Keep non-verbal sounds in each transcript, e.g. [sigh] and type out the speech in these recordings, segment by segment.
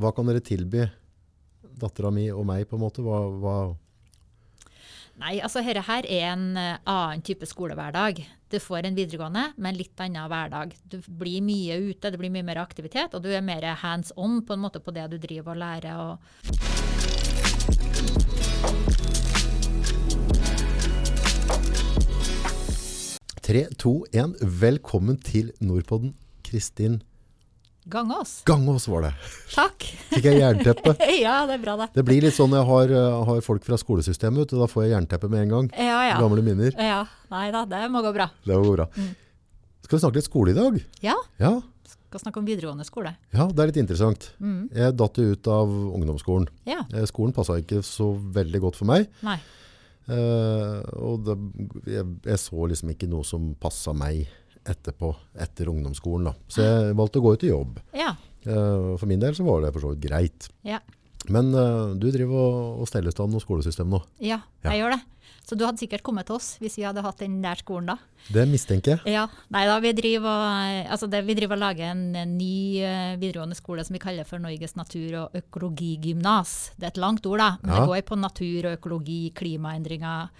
hva kan dere tilby dattera mi og meg, på en måte? Hva, hva Nei, altså dette her er en eh, annen type skolehverdag. Du får en videregående, men litt annen hverdag. Du blir mye ute, det blir mye mer aktivitet, og du er mer hands on på en måte på det du driver og lærer. Og Tre, to, én. Velkommen til Nordpodden. Kristin Gangås. Gangås var det. Takk. Fikk jeg jernteppe? [laughs] ja, det er bra, det. Det blir litt sånn jeg har, eh, har folk fra skolesystemet, du, da får jeg jernteppe med en gang. Ja, ja. Gamle minner. ja. Nei da, det må gå bra. Det må gå bra. Skal vi snakke litt skole i dag? Ja, Ja, skal snakke om videregående skole. ja det er litt interessant. Jeg datt ut av ungdomsskolen. Ja. Eh, Skolen passa ikke så veldig godt for meg. Nei. Uh, og det, jeg, jeg så liksom ikke noe som passa meg etterpå, etter ungdomsskolen. Da. Så jeg valgte å gå ut i jobb. Ja. Eh, for min del så var det for så vidt greit. Ja. Men uh, du driver og, og steller i stand noe skolesystem nå. Ja, Ja. jeg gjør det. Så du hadde sikkert kommet til oss hvis vi hadde hatt den der skolen da. Det mistenker jeg. Ja, nei da, vi driver, og- altså det, vi driver og lager en, en ny uh, videregående skole som vi kaller for Norges natur- og økologigymnas. Det er et langt ord, da, men Ja. det går på natur og økologi, klimaendringer,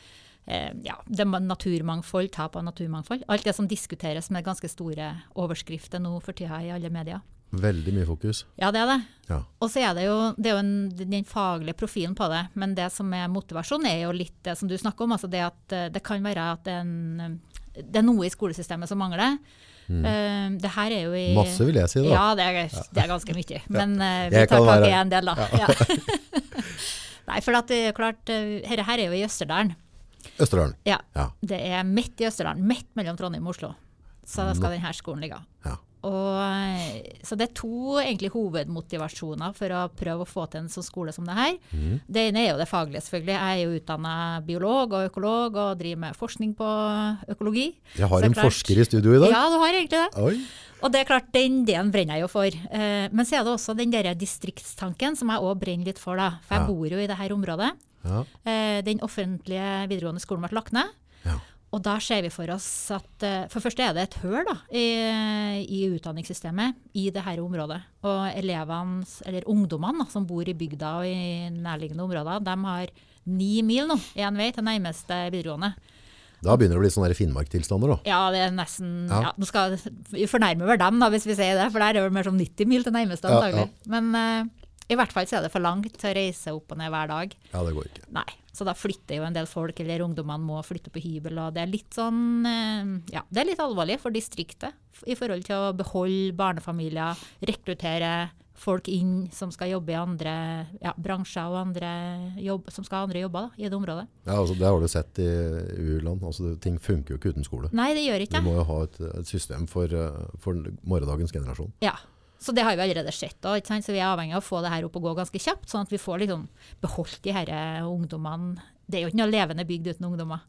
eh, ja, naturmangfold, tap av naturmangfold. Alt det som diskuteres med ganske store overskrifter nå for tida i alle medier. Veldig mye fokus. Ja, det er det. Ja. Og så er det jo, det er jo en, den faglige profilen på det, men det som er motivasjon er jo litt det som du snakker om. altså Det at eh, det kan være at det er, en, det er noe i skolesystemet som mangler. Eh, det her er jo i Mm. Masse vil jeg si, da. Ja, det er, det er ganske mye. Men uh, vi tar tak i en del, da. Ja. [laughs] [laughs] Nei, for at det klart, dette her er jo i Østerdalen. Østerdalen. Ja, Ja. Det er midt i Østerdalen, midt mellom Trondheim og Oslo. Så skal denne skolen ligge. Ja. Og, så det er to egentlig hovedmotivasjoner for å prøve å få til en sånn skole som det her. Mm. Det ene er jo det faglige, selvfølgelig. Jeg er jo utdanna biolog og økolog og driver med forskning på økologi. Jeg har en klart- forsker i studio i dag. Ja, du har egentlig det. Oi. Og det er klart, den delen brenner jeg jo for. Eh, men så er det også den der distriktstanken som jeg òg brenner litt for, da. For jeg Ja. bor jo i det her området. Ja. Eh, den offentlige videregående skolen ble lagt ned. Ja. Og da ser vi for oss at eh, for det første er det et høl da, i, i utdanningssystemet i dette området. Og elevene, eller ungdommene da, som bor i bygda og i nærliggende områder, de har ni mil nå én vei til nærmeste videregående. Da begynner det å bli sånne Finnmark-tilstander, da. Ja, det er nesten Ja. ja. Nå skal fornærme vel dem, da, hvis vi sier det, for der er det mer som 90 mil til nærmeste, antagelig. ja. Men eh, i hvert fall så er det for langt å reise opp og ned hver dag. Ja, det går ikke. Nei, så da flytter jo en del folk, eller ungdommene må flytte på hybel, og det er litt sånn eh, Ja, det er litt alvorlig for distriktet i forhold til å beholde barnefamilier, rekruttere folk inn som skal jobbe i andre ja, bransjer og andre jobb, som skal ha andre jobber da, i det området. Ja, altså, det har du sett i u-land. Altså, ting funker jo ikke uten skole. Nei, det gjør ikke Du må jo ha et, et system for, eh, for morgendagens generasjon. Ja. Så det har vi allerede sett, da, så vi er avhengig av å få det her opp og gå ganske kjapt, sånn at vi får liksom beholdt de her ungdommene. Det er jo ikke noe levende bygd uten ungdommer.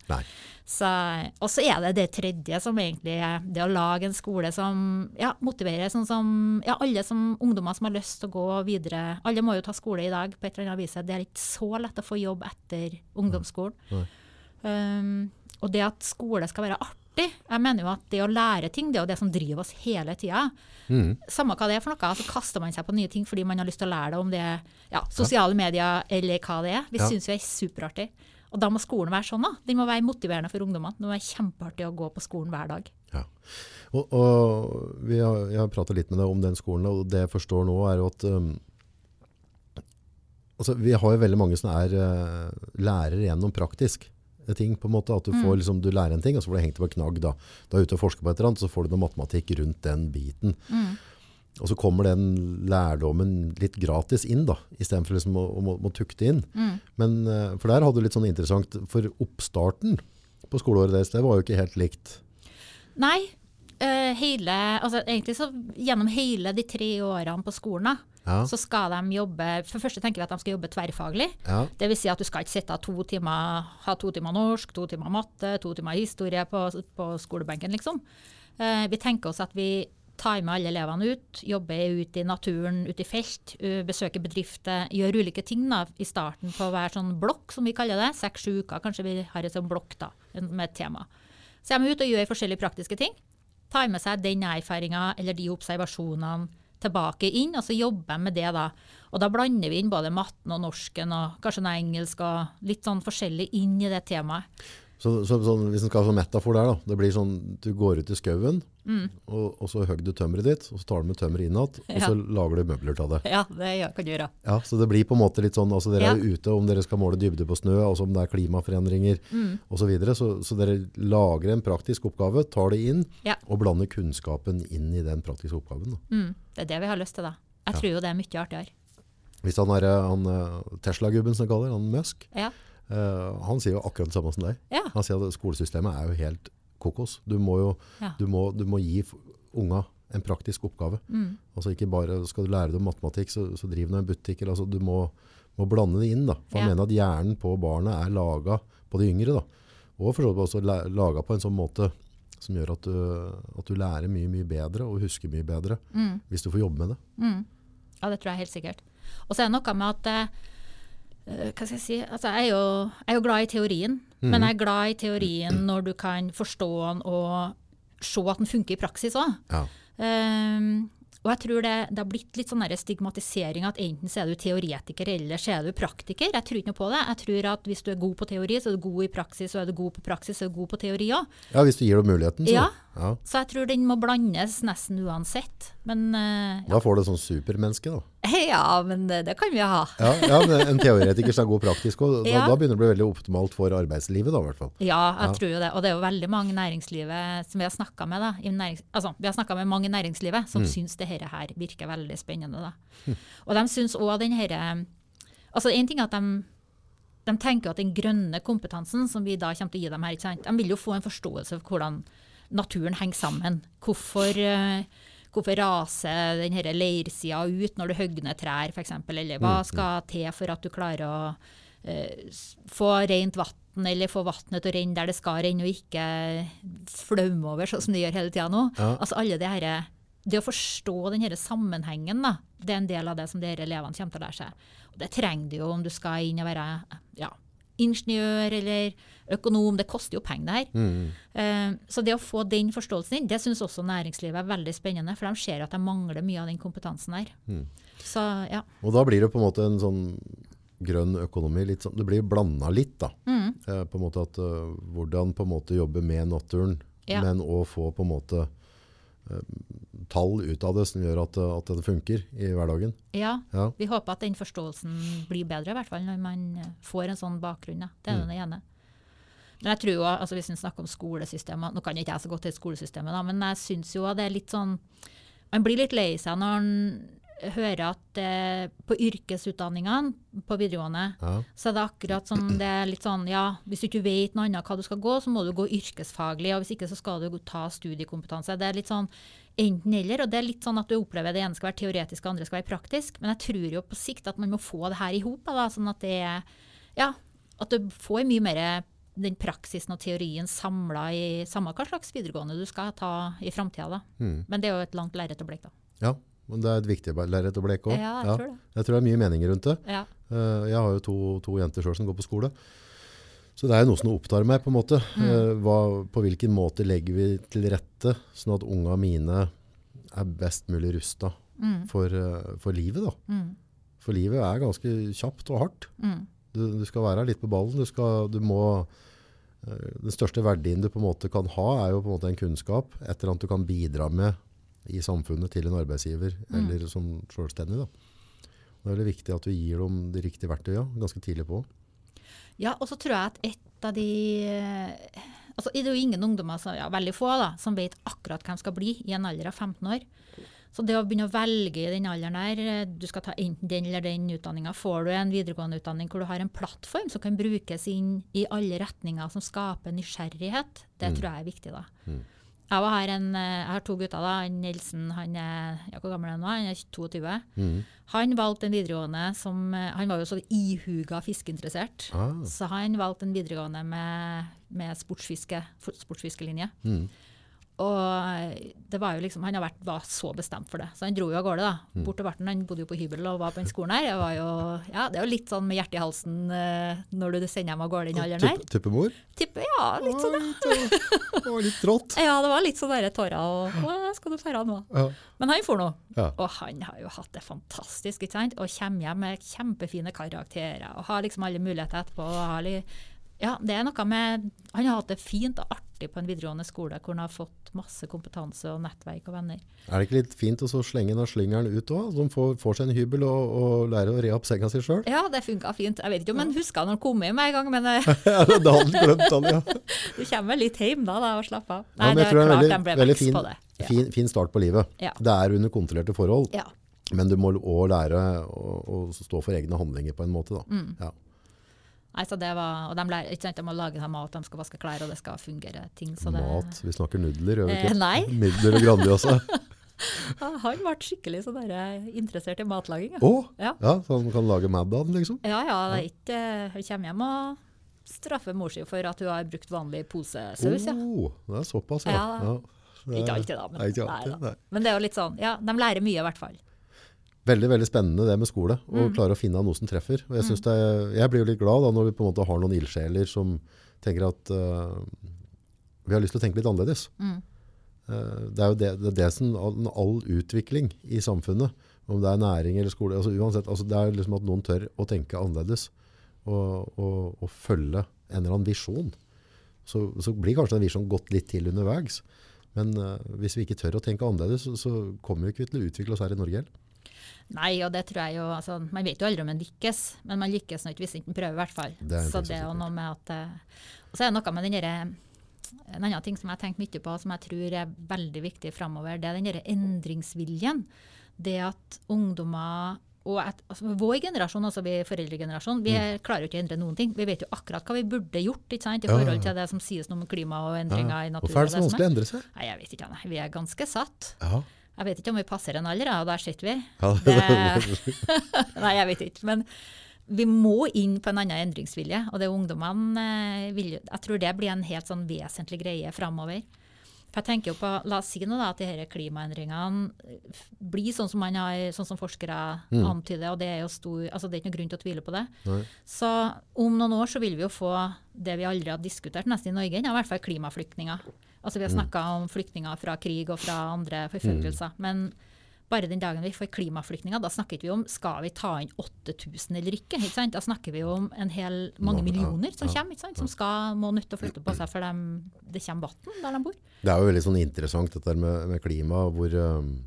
Og så er det det tredje som egentlig er det å lage en skole som ja, motiverer sånn som ja, alle som ungdommer som har lyst til å gå videre. Alle må jo ta skole i dag på et eller annet vis. Det er ikke så lett å få jobb etter ungdomsskolen. Nei. Um, og det at skole skal være artig. Jeg mener jo at det å lære ting, det er jo det som driver oss hele tida. Mm. Samme hva det er for noe, så kaster man seg på nye ting fordi man har lyst til å lære det om det er ja, sosiale medier eller hva det er. Vi Ja. syns jo det er superartig. Og da må skolen være sånn, da. Den må være motiverende for ungdommene. Det må være kjempeartig å gå på skolen hver dag. Ja. Og, og vi har, jeg har pratet litt med deg om den skolen, og det jeg forstår nå er jo at um, altså, Vi har jo veldig mange som er uh, lærere gjennom praktisk ting. på en måte, At du, får, liksom, du lærer en ting, og så får du hengt det på knagg. Da. da er du ute og forsker på et eller annet, så får du noe matematikk rundt den biten. Og så kommer den lærdommen litt gratis inn, da, istedenfor liksom å, å å må tukte inn. Men, eh, for der hadde du litt sånn interessant, for oppstarten på skoleåret deres, det var jo ikke helt likt. Nei. Uh, hele, altså egentlig så Gjennom hele de tre årene på skolen da, Ja. så skal de jobbe For det første tenker vi at de skal jobbe tverrfaglig. Ja. Det vil si at du skal ikke sitte to timer, ha to timer norsk, to timer matte, to timer historie på, på skolebenken, liksom. Eh, vi tenker oss at vi tar med alle elevene ut, jobber ute i naturen, ute i felt, besøker bedrifter, gjør ulike ting da, i starten på hver sånn blokk, som vi kaller det. Seks-sju uker, kanskje vi har en sånn blokk da, med et tema. Så er de ute og gjør forskjellige praktiske ting. Tar med seg den erfaringa eller de observasjonene tilbake inn, og så jobber jeg med det da. Og da blander vi inn både matten og norsken og kanskje noe engelsk og litt sånn forskjellig inn i det temaet. Så, så, sånn, hvis en skal ha sånn metafor der, da. Det blir sånn du går ut i skauen, Mm. og, og så hogger du tømmeret ditt, og så tar du med tømmeret inn igjen, og Ja. så lager du møbler av det. Ja, det kan du gjøre. Ja, så det blir på en måte litt sånn, altså dere Ja. er ute om dere skal måle dybde på snø, altså om det er klimaforandringer Mm. og så videre, så, så dere lager en praktisk oppgave, tar det inn, Ja. og blander kunnskapen inn i den praktiske oppgaven. Mm. Det er det vi har lyst til, da. Jeg tror jo det er mye artigere. Hvis han er eh, han, eh, Tesla-gubben som kaller, han Musk, Ja. Eh, han sier jo akkurat det samme som deg. Ja. Han sier at skolesystemet er jo helt kokos. Du må jo Ja. du må, du må gi unga en praktisk oppgave. Mm. Altså ikke bare skal du lære dem matematikk, så, så driver du en butikk. Eller, altså, du må, må blande det inn. Da. For han mener at hjernen på barnet er laga på de yngre. Da. Og for så vidt også laga på en sånn måte som gjør at du, at du lærer mye mye bedre og husker mye bedre Mm. hvis du får jobbe med det. Mm. Ja, det tror jeg helt sikkert. Og så er det noe med at eh, eh, Hva skal jeg si? Altså, jeg, er jo, jeg er jo glad i teorien, men jeg er glad i teorien når du kan forstå den og se at den funker i praksis òg. Ja. og jeg tror det, det har blitt litt sånn stigmatisering at enten så er du teoretiker eller så er du praktiker. Jeg tror ikke noe på det. Jeg tror at hvis du er god på teori, så er du god i praksis, og er du god på praksis, så er du god på teori òg. ja, hvis du gir dem muligheten, så. Ja. Ja. Så jeg tror den må blandes nesten uansett. Men eh, Da får du sånn supermenneske. da. Ja, men det, det kan vi ha. Ja, ja men En teoretiker er god praktisk, og da, Ja. da begynner det å bli veldig optimalt for arbeidslivet. da i hvert fall. Ja, jeg Ja. tror jo det. Og det er jo veldig mange næringslivet som vi har snakka med. Da, i nærings, altså, vi har snakka med mange i næringslivet som syns det her, her virker veldig spennende. Da. Og de syns òg den herre Altså, én ting er at de, de tenker at den grønne kompetansen som vi da kommer til å gi dem her, de vil jo få en forståelse for hvordan naturen henger sammen. Hvorfor, eh, hvorfor raser den her leirsida ut når du hogger ned trær, f.eks.? Eller hva skal til for at du klarer å uh, få rent vann, eller få vannet til å renne der det skal renne, og ikke flaume over, sånn som det gjør hele tida nå. Ja. Altså alle det herre det å forstå den her sammenhengen, da, det er en del av det som de elevene kommer til å lære seg. Og det trenger du jo om du skal inn og være ja, ingeniør eller økonom. Det koster jo penger, det her. Mm. Uh, så det å få den forståelsen inn, det syns også næringslivet er veldig spennende. For de ser at de mangler mye av den kompetansen her. Mm. Så ja. Og da blir det på en måte en sånn grønn økonomi. Sånn, det blir blanda litt, da. Mm. Uh, på en måte at uh, Hvordan på en måte jobbe med naturen, Ja. men å få på en måte tall ut av det som gjør at, eh, at det funker i hverdagen. ja. Ja. Vi håper at den forståelsen blir bedre, i hvert fall når man eh, får en sånn bakgrunn. Det er det ene. Men jeg tror jo, altså Hvis vi snakker om skolesystemet Nå kan ikke jeg så godt til skolesystemet, da, men jeg syns jo det er litt sånn Man blir litt lei seg når man hører at eh, på yrkesutdanningene på videregående Ja. så er det akkurat som det er litt sånn, ja, hvis du ikke vet noe annet hva du skal gå, så må du gå yrkesfaglig, og hvis ikke så skal du ta studiekompetanse. Det er litt sånn enten eller, og det er litt sånn at du opplever det ene skal være teoretisk, og andre skal være praktisk. Men jeg tror jo på sikt at man må få det her i hop, sånn at det er, ja, at du får mye mer den praksisen og teorien samla i samme hva slags videregående du skal ta i framtida. Mm. Men det er jo et langt lerret å bleke, da. ja. Men det er et viktig lerret å bleke òg. Ja, jeg tror det. Jeg tror det er mye meninger rundt det. Ja. Eh, Jeg har jo to, to jenter sjøl som går på skole. Så det er jo noe som opptar meg, på en måte. Mm. Hva, på hvilken måte legger vi til rette sånn at unga mine er best mulig rusta Mm. for, eh, for livet, da. Mm. For livet er ganske kjapt og hardt. Mm. Du, du skal være litt på ballen. Du, skal, du må eh, Den største verdien du på en måte kan ha, er jo på en måte en kunnskap. Et eller annet du kan bidra med i samfunnet til en arbeidsgiver eller som selvstendig. Da. Det er veldig viktig at du gir dem de riktige verktøyene ganske tidlig på. Ja, og så tror jeg at et av de eh, altså Det er jo ingen ungdommer, som, ja, veldig få, da, som vet akkurat hvem skal bli i en alder av 15 år. Så det å begynne å velge i den alderen der, eh, du skal ta enten den eller den utdanninga, får du en videregående utdanning hvor du har en plattform som kan brukes inn i alle retninger som skaper nysgjerrighet, det tror jeg er viktig. da. Jeg, har, en, eh, jeg har to gutter. da, Nelson han er ja, hvor gammel er han nå? Han er 22. Mm. Han valgte en videregående som eh, Han var jo så ihuga fiskeinteressert. Ah. Så han valgte en videregående med, med sportsfiske, sportsfiskelinje. Mm. Og det var jo liksom, han vært, var så bestemt for det, så han dro jo av gårde. da. Mm. Bort til Barten, Han bodde jo på hybel og var på den skolen her. Jo, ja, det er jo litt sånn med hjertet i halsen eh, når du sender dem av gårde i den alderen Typ, her. typemor? Tipper, ja, litt sånn, ja. [laughs] Det var litt trått. Ja, det var litt sånn der tårer og Hva skal du dra nå? Ja. Men han for nå. Ja. Og han har jo hatt det fantastisk, ikke sant? Og kommer hjem med kjempefine karakterer og har liksom alle muligheter etterpå. Og har li ja, det er noe med Han har hatt det fint og artig på en videregående skole hvor han har fått masse kompetanse og nettverk og venner. Er det ikke litt fint å slenge den slyngeren ut òg? De får, får seg en hybel og, og lærer å re opp senga si sjøl? Ja, det funka fint. Jeg vet ikke om han huska når han kom hjem en gang, men [laughs] eh, Ja, det hadde glemt, han, ja. [laughs] du kommer litt hjem da, da og slapper av. Ja, jeg tror det er klart veldig, ble vekst fin, på det. Ja. fin, fin start på livet. Ja. Det er under kontrollerte forhold, Ja. men du må òg lære å, å stå for egne handlinger på en måte. Da. Mm. Ja. Nei, så det var, og de, lærer, ikke sant, de må lage mat, de skal vaske klær, og det skal fungere ting. Så det, Mat. Vi snakker nudler, gjør vi Eh, ikke? nei. [laughs] Nudler og Grandiosa. [laughs] Han ble skikkelig sånn eh, interessert i matlaging. Ja. Oh, Ja. Ja, så han kan lage Mad av den, liksom? Ja, ja, det er ikke Hun kommer hjem og straffer mor si for at hun har brukt vanlig posesaus. Ja. Oh, det er såpass, ja. Ja. ja. Det Ikke alltid, da. Men, Nei, alltid, nei da. nei. men det er jo litt sånn, ja, de lærer mye i hvert fall. Veldig veldig spennende det med skole, å Mm. klare å finne noe som treffer. Og jeg, er, jeg blir jo litt glad da, når vi på en måte har noen ildsjeler som tenker at uh, vi har lyst til å tenke litt annerledes. Mm. Uh, det er jo det, det, er det som all, all utvikling i samfunnet, om det er næring eller skole, altså uansett, altså det er liksom at noen tør å tenke annerledes og, og, og følge en eller annen visjon. Så, så blir kanskje den visjonen gått litt til underveis. Men uh, hvis vi ikke tør å tenke annerledes, så, så kommer vi ikke til å utvikle oss her i Norge heller. Nei, og det tror jeg jo altså, Man vet jo aldri om man lykkes, men man lykkes ikke hvis ikke prøver, i hvert fall. En så det er jo noe med at eh, Og så er det noe med den derre En annen ting som jeg har tenkt mye på, som jeg tror er veldig viktig framover, det er den derre endringsviljen. Det at ungdommer og et, altså vår generasjon, altså vi foreldregenerasjon, vi Mm. klarer jo ikke å endre noen ting. Vi vet jo akkurat hva vi burde gjort ikke sant, i Ja, ja, forhold til det som sies noe om klima og endringer i naturen. Hvorfor er det så vanskelig å endre seg? Nei, jeg vet ikke. Nei. Vi er ganske satt. Ja. Jeg vet ikke om vi passer en alder, og der sitter vi. Det, [laughs] nei, jeg vet ikke. Men vi må inn på en annen endringsvilje. Og det ungdommene eh, vil, Jeg tror det blir en helt sånn vesentlig greie framover. For jeg tenker jo på, La oss si nå da, at de her klimaendringene eh, blir sånn som, man har, sånn som forskere Mm. antyder. og Det er jo stor, altså det er ikke noe grunn til å tvile på det. Nei. Så om noen år så vil vi jo få det vi aldri har diskutert nesten i Norge, i hvert fall klimaflyktninger. Altså Vi har Mm. snakka om flyktninger fra krig og fra andre forfølgelser. Men bare den dagen vi får klimaflyktninger, da snakket vi om skal vi ta inn 8000 eller ikke. ikke sant? Da snakker vi om en hel, mange Mange, millioner som kommer, ikke sant? som skal, må nødt til å flytte på seg for dem, det kommer vann der de bor. Det er jo veldig sånn interessant dette med, med klima, hvor, um,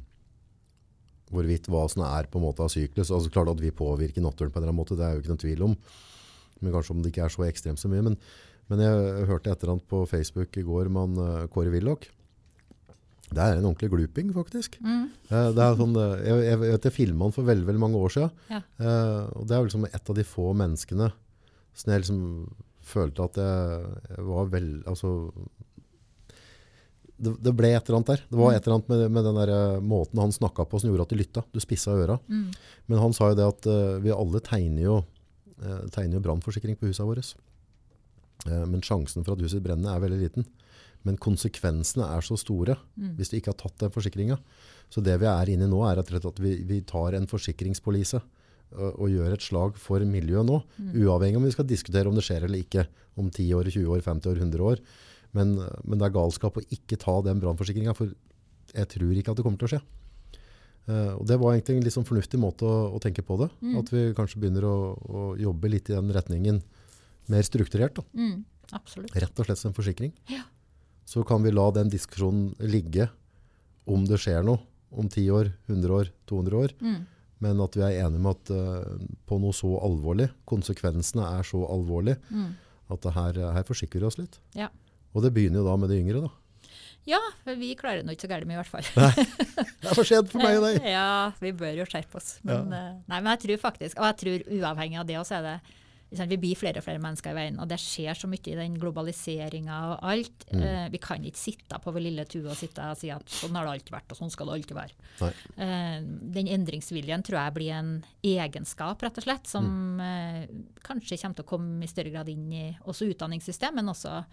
hvorvidt hva som er på en måte av syklus. Altså klart at vi påvirker naturen på en eller annen måte, det er jo ikke noen tvil om. Men kanskje om det ikke er så ekstremt så mye. Men, men jeg hørte et eller annet på Facebook i går med han, uh, Kåre Willoch. Det er en ordentlig gluping, faktisk. Mm. Eh, Det er sånn, eh, jeg, jeg vet jeg filmet han for veldig, veldig mange år siden. Ja. Eh, og det er liksom et av de få menneskene som jeg liksom følte at jeg, jeg var vel, altså, det, det ble et eller annet der. Det var et eller annet med, med den der eh, måten han snakket på som gjorde at de lytta. Du spissa øra. Mm. Men han sa jo det at uh, vi alle tegner jo, uh, tegner jo brannforsikring på huset vårt. Eh, men sjansen for at huset brenner er veldig liten. Men konsekvensene er så store Mm. hvis du ikke har tatt den forsikringa. Så det vi er inne i nå, er at, vi, vi tar en forsikringspolise og, og gjør et slag for miljøet nå. Mm. Uavhengig om vi skal diskutere om det skjer eller ikke om 10 år, 20 år, 50 år, 100 år. Men, men det er galskap å ikke ta den brannforsikringa, for jeg tror ikke at det kommer til å skje. Uh, og det var egentlig en litt sånn fornuftig måte å, å tenke på det. Mm. At vi kanskje begynner å, å jobbe litt i den retningen mer strukturert. Mm. Rett og slett som en forsikring. Ja. Så kan vi la den diskusjonen ligge om det skjer noe om 10 år, 100 år, 200 år. Mm. Men at vi er enige med at uh, på noe så alvorlig, konsekvensene er så alvorlige, Mm. at det her, her forsikrer vi oss litt. Ja. Og det begynner jo da med de yngre. da. Ja, for vi klarer det nå ikke så gærent med, i hvert fall. [laughs] Det er for sent for meg og deg! Ja, vi bør jo skjerpe oss. Men, eh, nei, men jeg tror faktisk, og jeg tror uavhengig av det også er det Vi blir flere og flere mennesker i veien, og det skjer så mye i den globaliseringa og alt. Mm. Eh, vi kan ikke sitte på vår lille tue og sitte og si at sånn har det alltid vært, og sånn skal det alltid være. Eh, den endringsviljen tror jeg blir en egenskap, rett og slett, som Mm. eh, kanskje kommer til å komme i større grad inn i også utdanningssystem, men også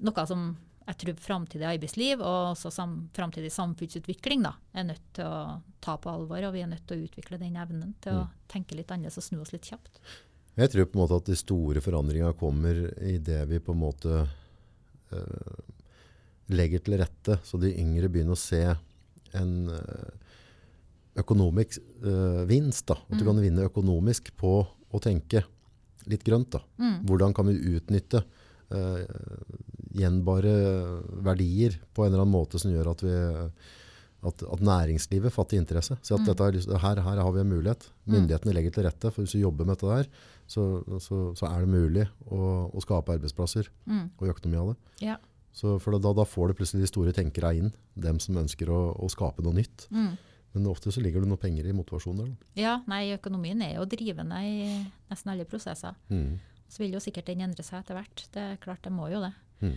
noe som jeg tror framtidig arbeidsliv og også sam, framtidig samfunnsutvikling da, er nødt til å ta på alvor. Og vi er nødt til å utvikle den evnen til å tenke litt annerledes og snu oss litt kjapt. Jeg tror på en måte at de store forandringene kommer i det vi på en måte uh, legger til rette, så de yngre begynner å se en uh, økonomisk uh, vinst. Da. At du kan vinne økonomisk på å tenke litt grønt. Da. Hvordan kan vi utnytte gjenbare verdier på en eller annen måte som gjør at, vi, at, at næringslivet fatter interesse. Så at dette er, her, her har vi en mulighet. Myndighetene legger til rette. For hvis vi jobber med dette der, så, så, så er det mulig å, å skape arbeidsplasser og økonomi av det. Ja. Så for da, da får du plutselig de store tenkere inn, dem som ønsker å, å skape noe nytt. Men ofte så ligger det noe penger i motivasjon der. Da. ja, nei, økonomien er jo drivende i nesten alle prosesser. Mm. Så vil jo sikkert den endre seg etter hvert. Det er klart, det må jo det. Mm.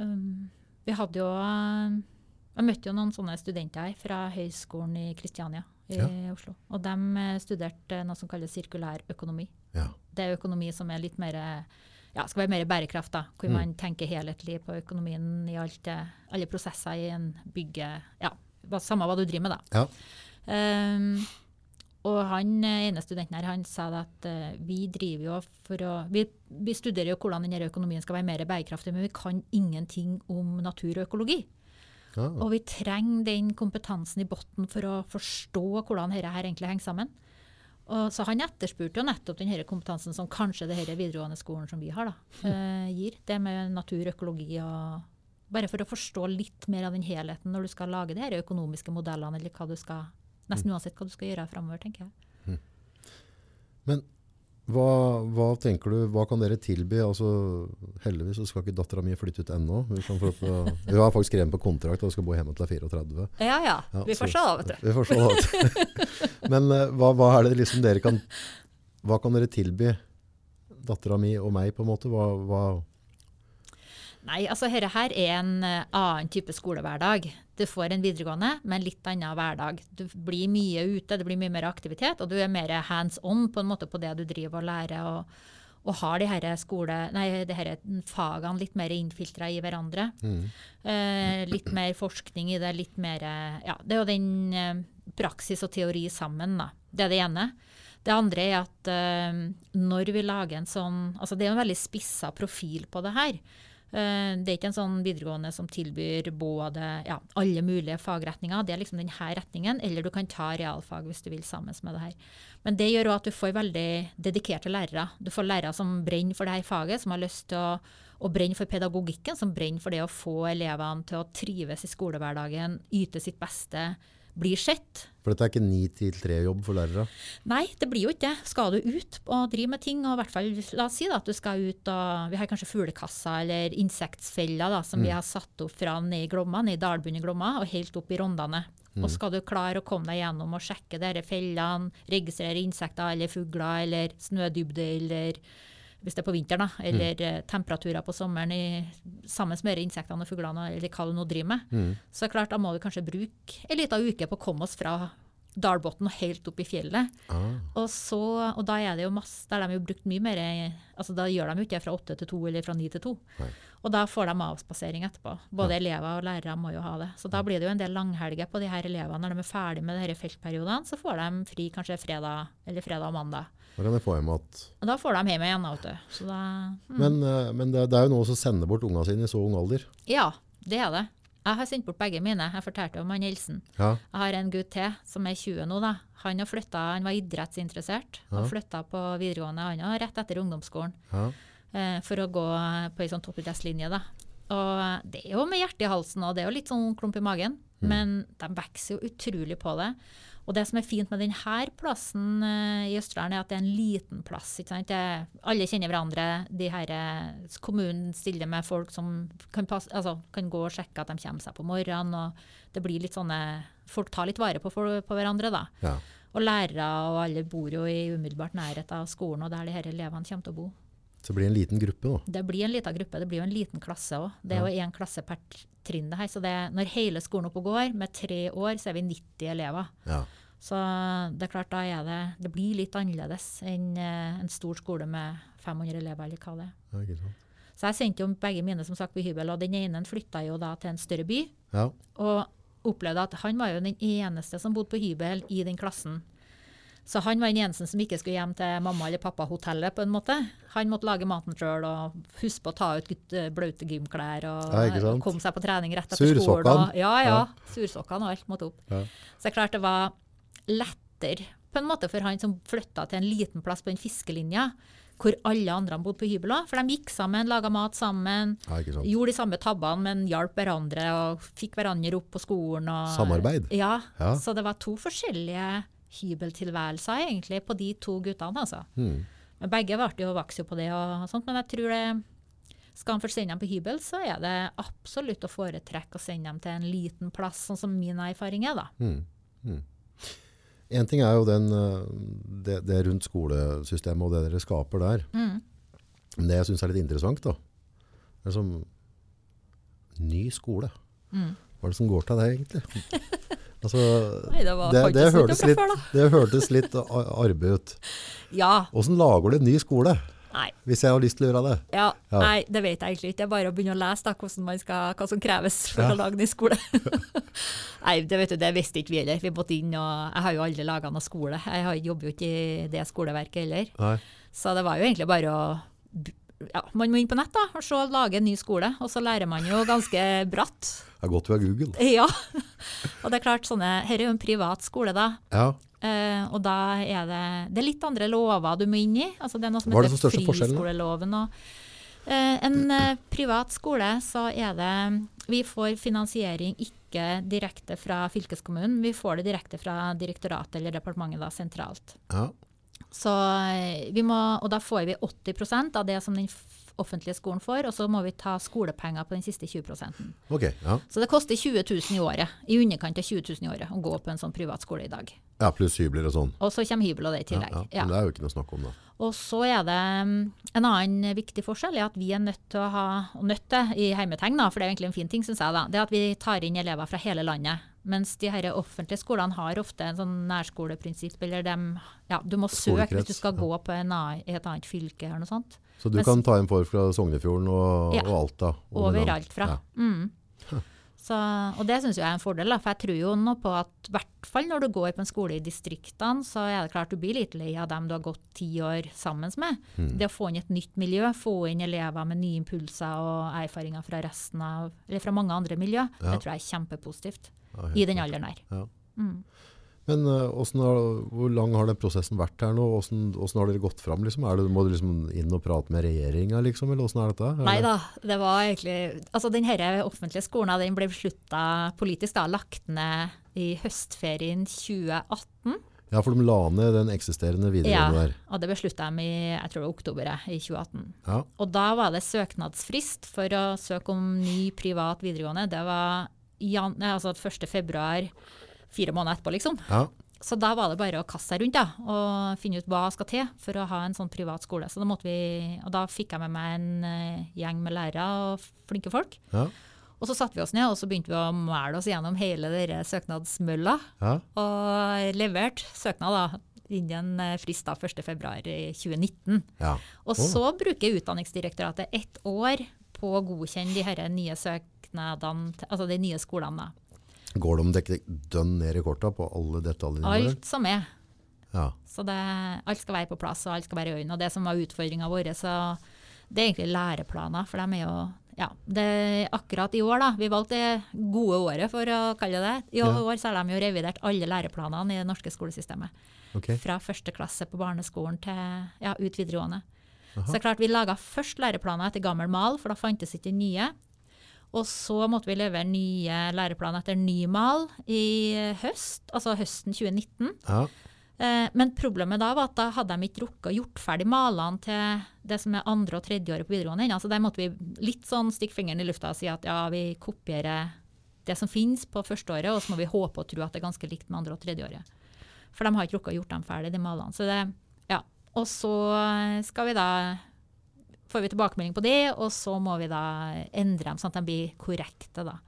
Um, vi hadde jo Jeg møtte jo noen sånne studenter her fra Høgskolen i Kristiania i Ja. Oslo. Og de eh, studerte noe som kalles sirkulær økonomi. Ja. Det er økonomi som er litt mer ja, skal være mer bærekraft, da, hvor Mm. man tenker helhetlig på økonomien i alt, alle prosesser i en bygge... Ja, samme hva du driver med, da. Ja. Um, og han eh, ene studenten her, han sa at uh, vi driver jo for å vi, vi studerer jo hvordan denne økonomien skal være mer bærekraftig, men vi kan ingenting om natur og økologi. Ja. Og vi trenger den kompetansen i bunnen for å forstå hvordan dette her egentlig henger sammen. Og så han etterspurte jo nettopp denne kompetansen som kanskje det denne videregående skolen som vi har, da, [laughs] eh, gir. Det med natur, økologi og Bare for å forstå litt mer av den helheten når du skal lage de økonomiske modellene, eller hva du skal Nesten uansett hva du skal gjøre framover, tenker jeg. Men hva, hva tenker du, hva kan dere tilby? Altså, heldigvis så skal ikke dattera mi flytte ut ennå. Hun, har faktisk skrevet på kontrakt og skal bo hjemme til hun er 34. Ja ja, Ja, vi får se da, vet du. Vi får se. vet du. [laughs] Men eh, hva, hva er det liksom dere kan Hva kan dere tilby dattera mi og meg, på en måte? Hva Nei, altså dette her er en eh, annen type skolehverdag. Du får en videregående, men litt annen hverdag. Du blir mye ute, det blir mye mer aktivitet, og du er mer hands on på en måte på det du driver og lærer. og, og har de her, skole, nei, de her fagene litt mer innfiltra i hverandre. Eh, litt mer forskning i det, litt mer eh, Ja, det er jo den eh, praksis og teori sammen, da. Det er det ene. Det andre er at eh, når vi lager en sånn Altså det er en veldig spissa profil på det her. Eh, det er ikke en sånn videregående som tilbyr både ja, alle mulige fagretninger. Det er liksom denne retningen, eller du kan ta realfag hvis du vil sammen med det her. Men det gjør òg at du får veldig dedikerte lærere. Du får lærere som brenner for det her faget, som har lyst til å, å brenne for pedagogikken, som brenner for det å få elevene til å trives i skolehverdagen, yte sitt beste, bli sett. For dette er ikke ni til tre-jobb for lærere? Nei, det blir jo ikke det. Skal du ut og drive med ting, og i hvert fall la oss si da, at du skal ut og Vi har kanskje fuglekasser eller insektfeller da, som vi har satt opp fra ned i Glomma, ned i dalbunnen i Glomma, og helt opp i Rondane. Og skal du klare å komme deg gjennom og sjekke disse fellene, registrere insekter eller fugler eller snødybde eller hvis det er på vinteren, da, eller mm. temperaturer på sommeren i, sammen med insektene og fuglene, eller hva du nå driver med, så er det klart, da må vi kanskje bruke en liten uke på å komme oss fra Dalbotn og helt opp i fjellet. Ah, Og, så, og da er det jo masse, der de jo brukt mye mer altså Da gjør de jo ikke fra åtte til to eller fra ni til to. Nei. Og da får de avspasering etterpå. Både elever og lærere må jo ha det. Så da blir det jo en del langhelger på de her elevene. Når de er ferdig med de feltperiodene, så får de fri kanskje fredag eller fredag og mandag. Da kan jeg få hjem igjen. Da får de hjem igjen. vet du. Så da, mm. Men, eh, men det, det er jo noe som sender bort unga sine i så ung alder. Ja, det er det. Jeg har sendt bort begge mine. Jeg fortalte om han Nilsen. Ja, Jeg har en gutt til som er 20 nå. da. Han, har flyttet, han var idrettsinteressert og Ja. flytta på videregående han også, rett etter ungdomsskolen ja. eh, for å gå på ei sånn toppidrettslinje. da. Og det er jo med hjertet i halsen og det er jo litt sånn klump i magen, men de vokser jo utrolig på det. Og det som er fint med denne plassen eh, i Østerdalen, er at det er en liten plass. alle kjenner hverandre. De her, eh, kommunen stiller med folk som kan, passe, altså, kan gå og sjekke at de kommer seg på morgenen. og det blir litt sånne, Folk tar litt vare på, på hverandre. da. ja. Og lærere og alle bor jo i umiddelbart nærhet av skolen og der de her elevene kommer til å bo. Så det blir en liten gruppe da? Det blir en liten gruppe, det blir jo en liten klasse òg. Det er jo én klasse per trinn. det her, så det, Når hele skolen oppe og går, med tre år, så er vi 90 elever. Ja. Så det er klart, da er det Det blir litt annerledes enn eh, en stor skole med 500 elever, eller hva det er. Ja, ikke sant. Så jeg sendte jo begge mine som sagt på hybel, og den ene flytta jo da til en større by. Ja. Og opplevde at han var jo den eneste som bodde på hybel i den klassen. Så han var den eneste som ikke skulle hjem til mamma eller pappa-hotellet. på en måte. Han måtte lage maten sjøl og huske på å ta ut bløte blaute gymklær og, Ja, og komme seg på trening rett etter skolen. Sursokkene. Ja, ja. Ja. Sursokkene og alt måtte opp. Ja. Så det er klart det var lettere på en måte for han som flytta til en liten plass på den fiskelinja, hvor alle andre bodde på hybel òg. For de gikk sammen, laga mat sammen. ja. Gjorde de samme tabbene, men hjalp hverandre og fikk hverandre opp på skolen. Og, Samarbeid. Ja, Ja. så det var to forskjellige hybeltilværelser egentlig på de to guttene. altså. Hmm. Men begge ble jo vokste på det og sånt, men jeg tror det skal han først sende dem på hybel, så er det absolutt å foretrekke å sende dem til en liten plass, sånn som min erfaring er. da. Mm. Mm. En ting er jo den, eh, det, det rundt skolesystemet og det dere skaper der. Mm. Men det jeg syns er litt interessant, da det er som Ny skole. Mm. Hva er det som går til deg, egentlig? [laughs] Altså, Nei, det var det, det, hørtes litt, det hørtes litt arbeid ut. [laughs] Ja. Åssen lager du en ny skole, Nei. hvis jeg har lyst til å gjøre det? Ja, Ja. Nei, det vet jeg egentlig ikke. Det er bare å begynne å lese da, skal, hva som kreves for Ja. å lage ny skole. [laughs] nei, det vet du, det visste ikke vi heller. Vi måtte inn, og Jeg har jo aldri laga noe skole. Jeg har- jobber jo ikke i det skoleverket heller. Nei. Så det var jo egentlig bare å ja, Man må inn på nett da, og så lage en ny skole, og så lærer man jo ganske bratt. Det er godt vi har Google. Ja. [laughs] Og det er klart, sånne, her er jo en privat skole, da. Ja. Eh, og da er det, det er litt andre lover du må inn i. Altså det er noe som Hva er heter friskoleloven. Og, eh, en uh, [clears throat] privat skole, så er det Vi får finansiering ikke direkte fra fylkeskommunen, vi får det direkte fra direktoratet eller departementet da, sentralt. ja. Så vi må, og da får vi 80% av det som den offentlige skolen får, og så må vi ta skolepenger på den siste 20 okay, Ja. Så det koster 20 000 i året, i underkant av 20 000 i året, å gå på en sånn privat skole i dag. Ja, pluss hybler og sånn. Og så kommer hybel og det i tillegg. ja. Ja. Men det er jo ikke noe snakk om, da. Og så er det mm, en annen viktig forskjell er at vi er nødt til å ha, og nødt til i heimetegn, da, for det er egentlig en fin ting, syns jeg, da, det er at vi tar inn elever fra hele landet. Mens de her offentlige skolene har ofte en sånn nærskoleprinsipp, eller de, ja, du må søke hvis du skal gå på en i et annet fylke eller noe sånt. Så du Mens- kan ta inn folk fra Sognefjorden og, Ja. og Alta? Overalt fra. Ja. Mm. Så, og det syns jeg er en fordel, da, for jeg tror jo nå på at i hvert fall når du går på en skole i distriktene, så er det klart du blir litt lei av dem du har gått ti år sammen med. Mm. Det å få inn et nytt miljø, få inn elever med nye impulser og erfaringer fra resten av, eller fra mange andre miljø, Ja. det tror jeg er kjempepositivt Ja, i den alderen her. Ja. Mm. Men eh, har, hvor lang har den prosessen vært her nå? Hvordan, hvordan har dere gått fram? Liksom? Det, må du liksom inn og prate med regjeringa, liksom? Eller hvordan er dette? Nei da, det var egentlig Altså den her offentlige skolen den ble beslutta politisk, da, lagt ned i høstferien 2018. Ja, for de la ned den eksisterende videregående Ja, der. og det beslutta de i jeg tror det var oktober i 2018. Ja. Og da var det søknadsfrist for å søke om ny privat videregående. Det var jan, altså 1. februar, fire måneder etterpå, liksom. ja. Så da var det bare å kaste seg rundt da, og finne ut hva skal til for å ha en sånn privat skole. Så da måtte vi, og da fikk jeg med meg en eh, gjeng med lærere og flinke folk. Ja. Og så satte vi oss ned og så begynte vi å mæle oss gjennom hele denne søknadsmølla. ja. Og leverte søknad da, innen eh, frist da 1. februar 2019. ja. Og så bruker Utdanningsdirektoratet ett år på å godkjenne de her nye søknadene, altså de nye skolene. Går de dekket dønn ned i korta på alle detaljene? Alt som er. Ja. Så det, alt skal være på plass, og alt skal være i orden. Og det som var utfordringa vår, så det er egentlig læreplaner. For de er jo ja, det er akkurat i år, da. Vi valgte det gode året, for å kalle det det. I år så har de jo revidert alle læreplanene i det norske skolesystemet. Okay. Fra første klasse på barneskolen til ja, ut videregående. Aha. Så klart Vi laga først læreplaner etter gammel mal, for da fantes ikke nye. Og så måtte vi levere nye læreplaner etter ny mal i høst, altså høsten 2019. Ja. Eh, Men problemet da var at da hadde de ikke rukket å gjort ferdig malene til det som er andre og tredje året på videregående ennå. Så der måtte vi litt sånn stikke fingeren i lufta og si at ja, vi kopierer det som finnes på førsteåret, og så må vi håpe og tro at det er ganske likt med andre og tredje året. For de har ikke rukket å gjort dem ferdig, de malene. Så det, ja. Og så skal vi da får vi tilbakemelding på det, og så må vi da endre dem sånn at de blir korrekte. da.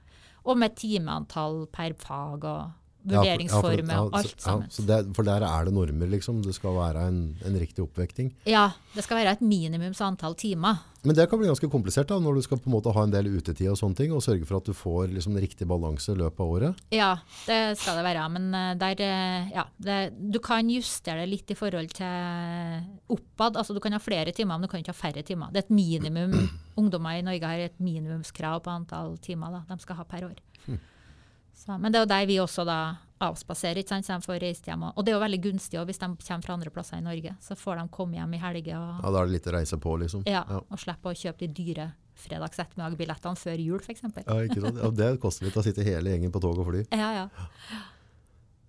Og med timeantall per fag og vurderingsformer ja, og alt sammen. Ja, så det, for der er det normer, liksom. Det skal være en, en riktig oppvekting. Ja, det skal være et minimums antall timer. Men det kan bli ganske komplisert da, når du skal på en måte ha en del utetid og sånne ting, og sørge for at du får liksom riktig balanse i løpet av året. Ja, det skal det være. Men eh, der, eh, ja, det, du kan justere det litt i forhold til oppad. Altså, du kan ha flere timer, men du kan ikke ha færre timer. Det er et minimum. [clears throat] Ungdommer i Norge har et minimumskrav på antall timer da, de skal ha per år. Hm. Så, men det er jo der vi også da avspaserer, ikke sant, så de får reist hjem. Og det er jo veldig gunstig også, hvis de kommer fra andre plasser i Norge. Så får de komme hjem i helger og, Ja, Da er det litt å reise på, liksom. ja, Ja. og slippe å kjøpe de dyre fredags ettermiddag-billettene før jul, f.eks. Ja, ikke sant? Ja, det koster litt å sitte hele gjengen på tog og fly. Ja, ja.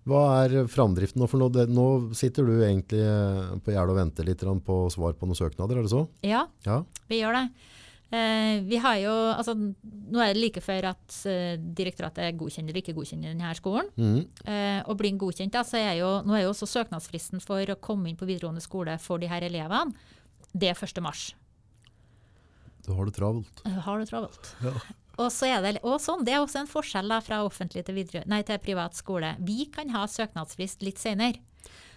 Hva er framdriften nå? For nå, det, nå sitter du egentlig på gjerdet og venter litt på svar på noen søknader, er det så? ja, Ja. vi gjør det. Eh, vi har jo, altså, nå er det like før at eh, direktoratet godkjenner eller ikke godkjenner denne skolen. Mm. Eh, og blir den godkjent, da, så er jo, nå er jo også søknadsfristen for å komme inn på videregående skole for de her elevene, det er 1. mars. Du har det travelt. Eh, har det travelt. Ja. Og, så er det, og sånn, det er også en forskjell da, fra offentlig til, videre, nei, til privat skole. Vi kan ha søknadsfrist litt senere.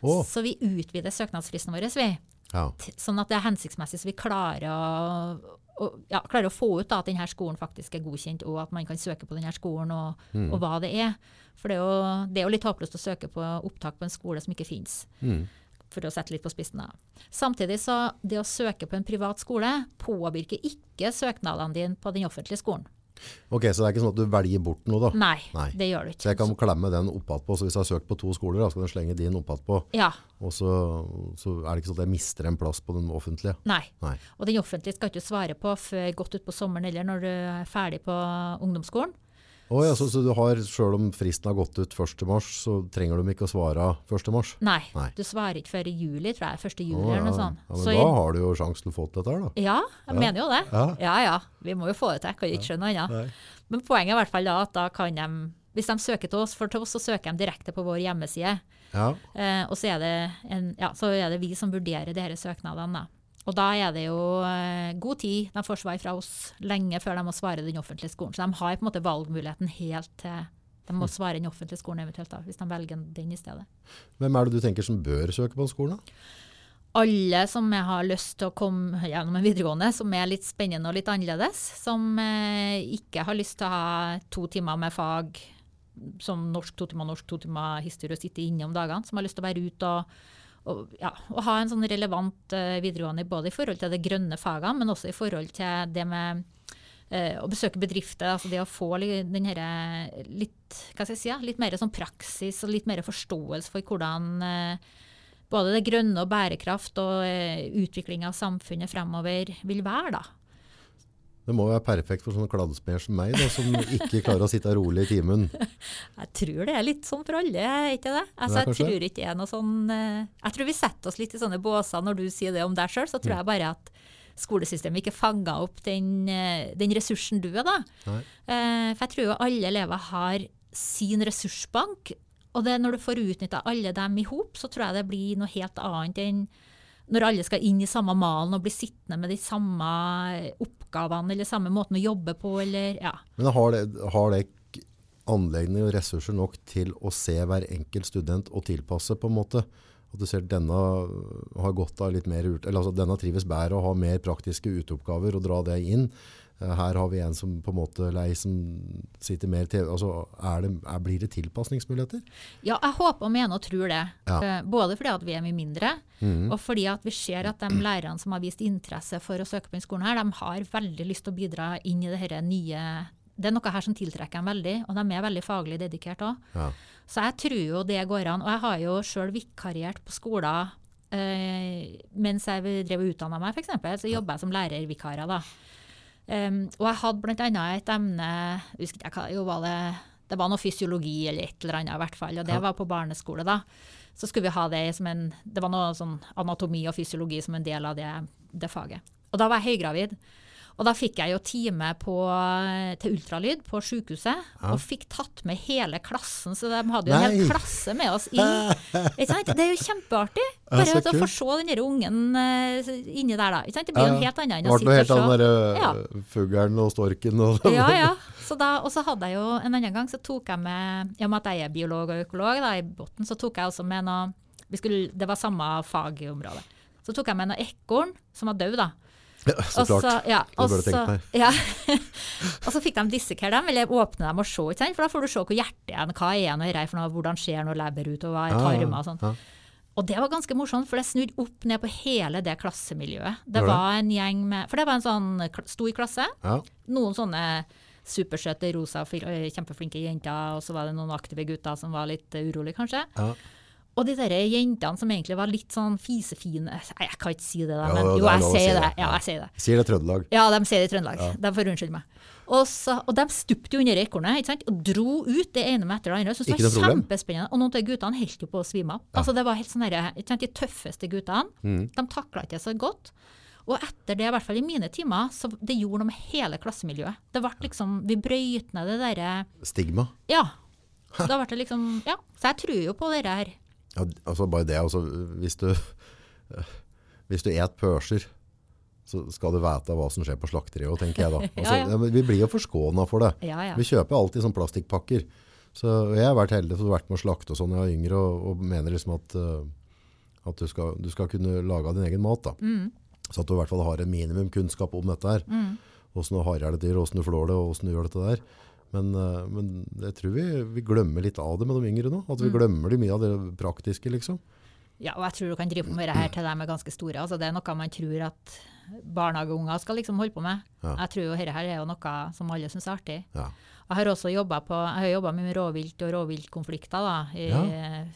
Oh. Så vi utvider søknadsfristen vår, vi. ja. Sånn at det er hensiktsmessig, så vi klarer å, å, ja, klarer å få ut da, at denne skolen faktisk er godkjent, og at man kan søke på denne skolen, og, Mm. og hva det er. For det er, jo, det er jo litt håpløst å søke på opptak på en skole som ikke finnes. Mm. For å sette litt på spissen. da. Samtidig så det å søke på en privat skole påvirker ikke søknadene dine på den offentlige skolen. Ok, så det er ikke sånn at du velger bort noe da? Nei, Nei. det gjør du ikke. Så jeg kan klemme den oppatpå, så hvis jeg har søkt på to skoler, da skal den slenge din oppatpå. Ja, Og så, så er det ikke sånn at jeg mister en plass på den offentlige. nei. Nei. Og den offentlige skal du ikke svare på før godt utpå sommeren eller når du er ferdig på ungdomsskolen. Å ja, så, så du har, selv om fristen har gått ut 1. mars, så trenger de ikke å svare 1. mars? Nei, Nei. du svarer ikke før i juli, tror jeg. 1. juli Å, eller noe sånt. Ja, men Så da i- har du jo sjanse til å få til dette her da. Ja, jeg Ja. mener jo det. Ja. Ja ja, vi må jo få det til. Jeg kan ikke skjønne noe annet. Men poenget er i hvert fall da at da kan de, hvis de søker til oss, for til oss så søker de direkte på vår hjemmeside. Ja, Eh, og så er, det en, ja, så er det vi som vurderer disse søknadene. Da. Og da er det jo eh, god tid. De får svar fra oss lenge før de må svare den offentlige skolen. Så de har på en måte valgmuligheten helt til de må svare den offentlige skolen eventuelt, da, hvis de velger den i stedet. Hvem er det du tenker som bør søke på en skole da? alle som jeg har lyst til å komme gjennom en videregående, som er litt spennende og litt annerledes. Som eh, ikke har lyst til å ha to timer med fag som norsk, to timer norsk, to timer historie og sitte inne om dagene. Som har lyst til å være ute og, og, ja, å ha en sånn relevant uh, videregående både i forhold til de grønne fagene, men også i forhold til det med uh, å besøke bedrifter. altså Det å få den her, litt, si, ja, litt mer sånn praksis og litt mer forståelse for hvordan uh, både det grønne og bærekraft og utvikling av samfunnet fremover vil være. da. Det må være perfekt for sånne kladdesmeder som meg, da, som ikke klarer å sitte rolig i timen. [laughs] Jeg tror det er litt sånn for alle, er ikke det? Altså, det jeg tror ikke det er noe sånn eh, Jeg tror vi setter oss litt i sånne båser når du sier det om deg sjøl, så Mm. tror jeg bare at skolesystemet ikke fanga opp den, eh, den ressursen du er, da. Nei. Eh, For jeg tror jo alle elever har sin ressursbank, og det når du får utnytta alle dem i hop, så tror jeg det blir noe helt annet enn når alle skal inn i samme malen og bli sittende med de samme oppgavene eller samme måten å jobbe på, eller ja. Men har det, har det anleggene og ressurser nok til å se hver enkelt student og tilpasse på en måte? At du ser denne har godt av litt mer, eller altså denne trives bedre og har mer praktiske uteoppgaver og dra det inn. Eh, Her har vi en som på en måte lei som sitter mer til, altså er det, er, blir det tilpasningsmuligheter? Ja, jeg håper og mener og tror det. Ja. Eh, Både fordi at vi er mye mindre, mm. og fordi at vi ser at de lærerne som har vist interesse for å søke på denne skolen, her, de har veldig lyst til å bidra inn i det her nye Det er noe her som tiltrekker dem veldig, og de er veldig faglig dedikert òg. Ja. Så jeg tror jo det går an. Og jeg har jo sjøl vikariert på skoler eh, mens jeg drev og utdanna meg, f.eks. Så jobba jeg som lærervikarer, da. Um, og jeg hadde bl.a. et emne jeg husker ikke hva jo var det, det var noe fysiologi eller et eller annet, i hvert fall. Og det var på barneskole, da. Så skulle vi ha det som en Det var noe sånn anatomi og fysiologi som en del av det, det faget. Og da var jeg høygravid. Og da fikk jeg jo time på, til ultralyd på sykehuset, Ja. og fikk tatt med hele klassen. Så de hadde jo en hel klasse med oss inn. [laughs] Det er jo kjempeartig. Bare å få se den der ungen uh, inni der, da. Det blir jo Ja, helt annet enn å ble noe helt sitte og annet se. der Ja. fuglen og storken og [laughs] Ja, ja. [laughs] Så da, og så hadde jeg jo en annen gang, så tok jeg med I og med at jeg er biolog og økolog da, i bunnen, så tok jeg også med noe vi skulle, Det var samme fagområde. Så tok jeg med noe ekorn som var død, da. Ja, så også, klart. ja, Det burde du tenkt meg. Ja. [laughs] og så fikk de dissekere dem, eller åpne dem og se, for da får du se hvor hjertet er, hva er noe her, for noe, hvordan ser noe lever ut, og hva er ja, tarmer og sånn. ja. Og det var ganske morsomt, for det snudde opp ned på hele det klassemiljøet. Det var en gjeng med For det var en sånn stor klasse. Ja. Noen sånne supersøte, rosa, kjempeflinke jenter, og så var det noen aktive gutter som var litt urolig urolige, kanskje. Ja. Og de der jentene som egentlig var litt sånn fisefine jeg kan ikke si det, da, men det jo, jeg sier det. det. Ja, Ja. jeg sier det. Sier det Trøndelag. Ja, de sier det i Trøndelag. De får unnskylde meg. Og, så, og de stupte jo under ekornet ikke sant? og dro ut det ene med etter det andre. Så Ikke det var problem. kjempespennende. Og noen av guttene holdt jo på å svime av. Altså, det var helt sånn der, ikke sant, De tøffeste guttene Mm. de takla ikke så godt. Og etter det, i hvert fall i mine timer, så det gjorde noe med hele klassemiljøet. Det ble liksom, Vi brøyt ned det derre Stigma. Ja. Da ble det liksom Ja. Så jeg tror jo på det her. Ja, altså bare det, altså, hvis du [laughs] hvis du et pørser, så skal du vite hva som skjer på slakteriet òg, tenker jeg da. [laughs] Altså, Ja, ja. Vi blir jo forskånet for det. Ja. Vi kjøper alltid sånn plastikkpakker. Så jeg har vært heldig for å vært med å slakte og sånn jeg var yngre, og, og mener liksom at, uh, at du, skal, du skal kunne lage din egen mat da. Mm. Så at du i hvert fall har en minimum kunnskap om dette her. Hvordan du harrer det til, hvordan du flår det, og hvordan du gjør dette der. Men, uh, men jeg tror vi, vi glemmer litt av det med de yngre nå. At Mm. vi glemmer de mye av det praktiske, liksom. Ja, og jeg tror du kan drive på med det her til de er ganske store. Altså, det er noe man tror at barnehageunger skal liksom holde på med. Ja. Jeg tror jo dette her er jo noe som alle syns er artig. Ja. Jeg har også jobba med rovvilt og rovviltkonflikter da, i, Ja.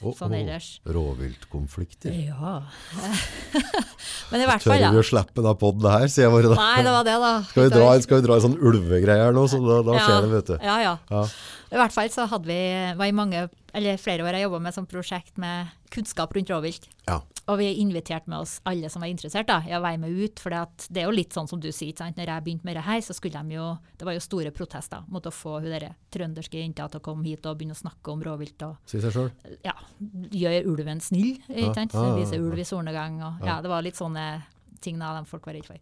og sånn ellers. Rovviltkonflikter. Ja. [laughs] Men i hvert Tør fall, vi da. å slippe den podden her, sier jeg bare da. Nei, det var det, da. Skal vi dra, skal vi dra en sånn ulvegreie her nå, så da, da skjer Ja. det, vet du. Ja, ja. Ja. I hvert fall så hadde vi, var i mange, eller flere år jeg jobba med et sånt prosjekt med kunnskap rundt rovvilt. Ja. Og vi inviterte med oss alle som var interessert da, i å være med ut. For det er jo litt sånn som du sier, sant? når jeg begynte med det her, så skulle de jo Det var jo store protester mot å få hun derre trønderske jenta til å komme hit og begynne å snakke om rovvilt og Si seg sjøl. ja, gjøre ulven snill. Ja, Ikke sant? ja, ja, Vise ulv i solnedgang. Og, ja, det var litt sånne ting da de folk var redd for.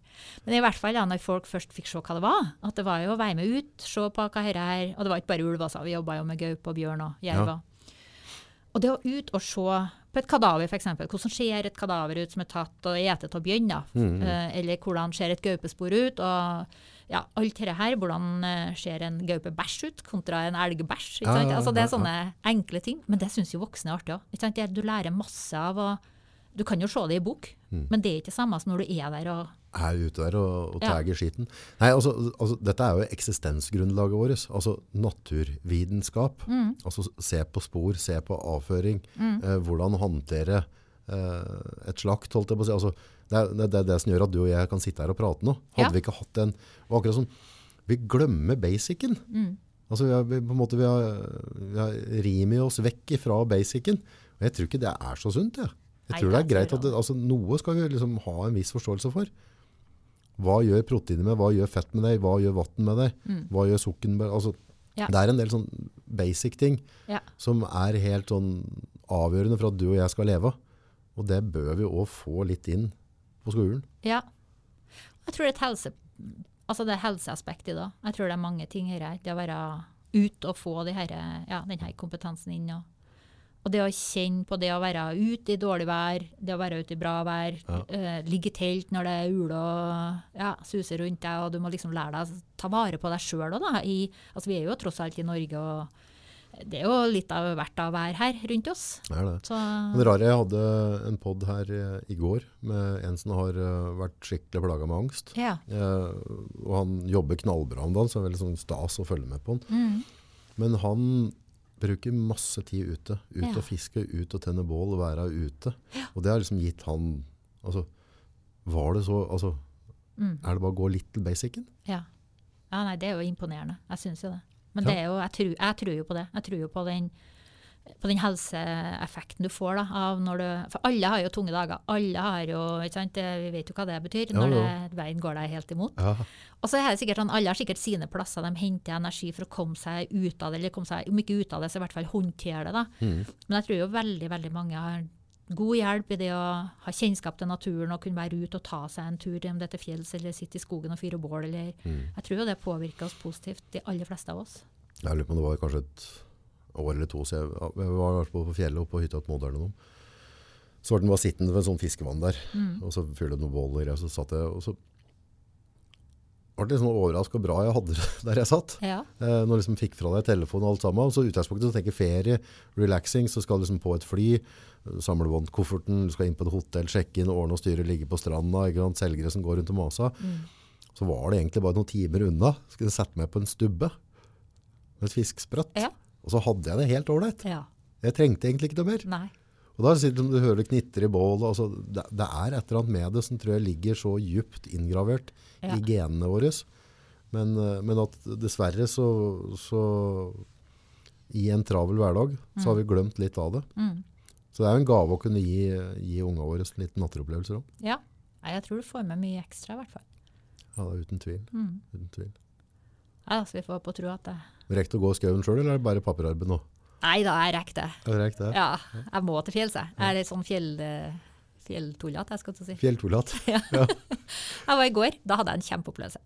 Men i hvert fall da, når folk først fikk se hva det var, at det var jo å være med ut, se på hva dette her Og det var ikke bare ulv, altså. Vi jobba jo med gaupe og bjørn og jerv. og- Og det å ut og se på et kadaver, f.eks. Hvordan ser et kadaver ut som er tatt og etet av bjørn? da? Mm, Eh, eller hvordan ser et gaupespor ut? og ja, alt dette her, Hvordan eh, ser en gaupebæsj ut kontra en elgbæsj? ikke Ja, ja, Altså, det er sånne enkle ting. Men det syns jo voksne er artig òg. Du lærer masse av å Du kan jo se det i bok, Mm. men det er ikke det samme som når du er der og Er ute der og, og Ja. skitten. Nei, altså, altså, dette er jo eksistensgrunnlaget vårt. Altså naturvitenskap. Mm. Altså se på spor, se på avføring. Eh, hvordan håndtere eh, et slakt, holdt jeg på å si. Altså, det, er, det, det er det som gjør at du og jeg kan sitte her og prate nå. Hadde Ja. vi ikke hatt den og akkurat sånn, Vi glemmer basicen. Mm. Altså, vi har, vi, på en måte, vi har, vi har rimet oss vekk fra basicen. Og jeg tror ikke det er så sunt. Jeg, jeg Nei, tror det er greit at det, altså, noe skal vi liksom ha en viss forståelse for. Hva gjør proteiner med, hva gjør fett med deg, hva gjør vatten med deg, hva gjør sukken med altså, Ja. Det er en del sånn basic ting Ja. som er helt sånn avgjørende for at du og jeg skal leve. Og det bør vi også få litt inn på skolen. Ja. Jeg tror det er helse, altså det helseaspekt i det. Jeg tror det er mange ting her. Det å være ute og få de her, ja, denne kompetansen inn. Og, og det å kjenne på det å være ute i dårlig vær, det å være ute i bra vær, Ja. uh, ligge i telt når det er ule og ja, suser rundt deg, og du må liksom lære deg å ta vare på deg sjøl òg, da. I, altså, vi er jo tross alt i Norge, og det er jo litt av hvert av hver her rundt oss. Det er det. Så Men rare, jeg hadde en podd her eh, i går med en som har eh, vært skikkelig plaga med angst. ja. Uh, og han jobber knallbra om dagen, så det er veldig sånn stas å følge med på han. Mm. Men han bruker masse tid ute. Ut Ja. og fiske, ut og tenne bål, være ute. Og det har liksom gitt han altså, Var det så altså, Mm. Er det bare å gå litt til basicen? Ja. ja nei, det er jo imponerende. Jeg syns jo det. Men Ja. det er jo, jeg, tror, jeg tror jo på det. Jeg tror jo på den på den helseeffekten du får da, av når du For alle har jo tunge dager. Alle har jo, ikke sant, Vi vet jo hva det betyr når det, veien går deg helt imot. Ja. Og så er det sikkert sånn, Alle har sikkert sine plasser de henter energi for å komme seg ut av det, eller komme seg, om ikke ut av det, så i hvert fall håndtere det. da. Mm. Men jeg tror jo veldig veldig mange har god hjelp i det å ha kjennskap til naturen og kunne være ute og ta seg en tur, om det er til fjells eller sitte i skogen og fyre bål. eller... Mm. Jeg tror jo det påvirker oss positivt, de aller fleste av oss. Jeg lurer på om det var kanskje et år eller to så Jeg jeg var på, på fjellet oppe på hytta til Modern og noen. Så var den bare sittende ved en sånn fiskevann der, Mm. og så fyrte det noen boller, og så satt jeg, og så var det sånn overrasket hvor bra jeg hadde det [laughs] der jeg satt. Ja. Eh, når jeg liksom fikk fra deg telefon og alt sammen. Og så utgangspunktet så tenker ferie, relaxing, så skal du liksom på et fly, samle bånd kofferten, du skal inn på et hotell, sjekke inn, ordne og styre, ligge på stranda, ikke sant? selgere som går rundt og masa. Mm. Så var det egentlig bare noen timer unna. Skulle sette meg på en stubbe med et fisksprøtt. Ja. Og så hadde jeg det helt ålreit. ja. Jeg trengte egentlig ikke noe mer. Nei. Og da sitter du, hører det knitter i bålet. Altså, det, det er et eller annet med det som tror jeg ligger så djupt inngravert Ja. i genene våre. Men, eh, men at dessverre så, så i en travel hverdag så har vi glemt litt av det. Mm. Så det er jo en gave å kunne gi, gi unga våre litt naturopplevelser òg. Ja. Jeg tror du får med mye ekstra, i hvert fall. Ja, det er uten tvil. Mm. Uten tvil. Ja, så vi får på tro at det Rekte å gå skauen sjøl, eller er det bare papirarbeid nå? Nei da, jeg rekker det. Jeg rekker det? Ja, jeg må til fjells, jeg. Jeg er litt sånn fjell, eh, fjelltullete, jeg skal til å si. Fjelltullete. [laughs] [laughs] Jeg var i går, da hadde jeg en kjempeopplevelse.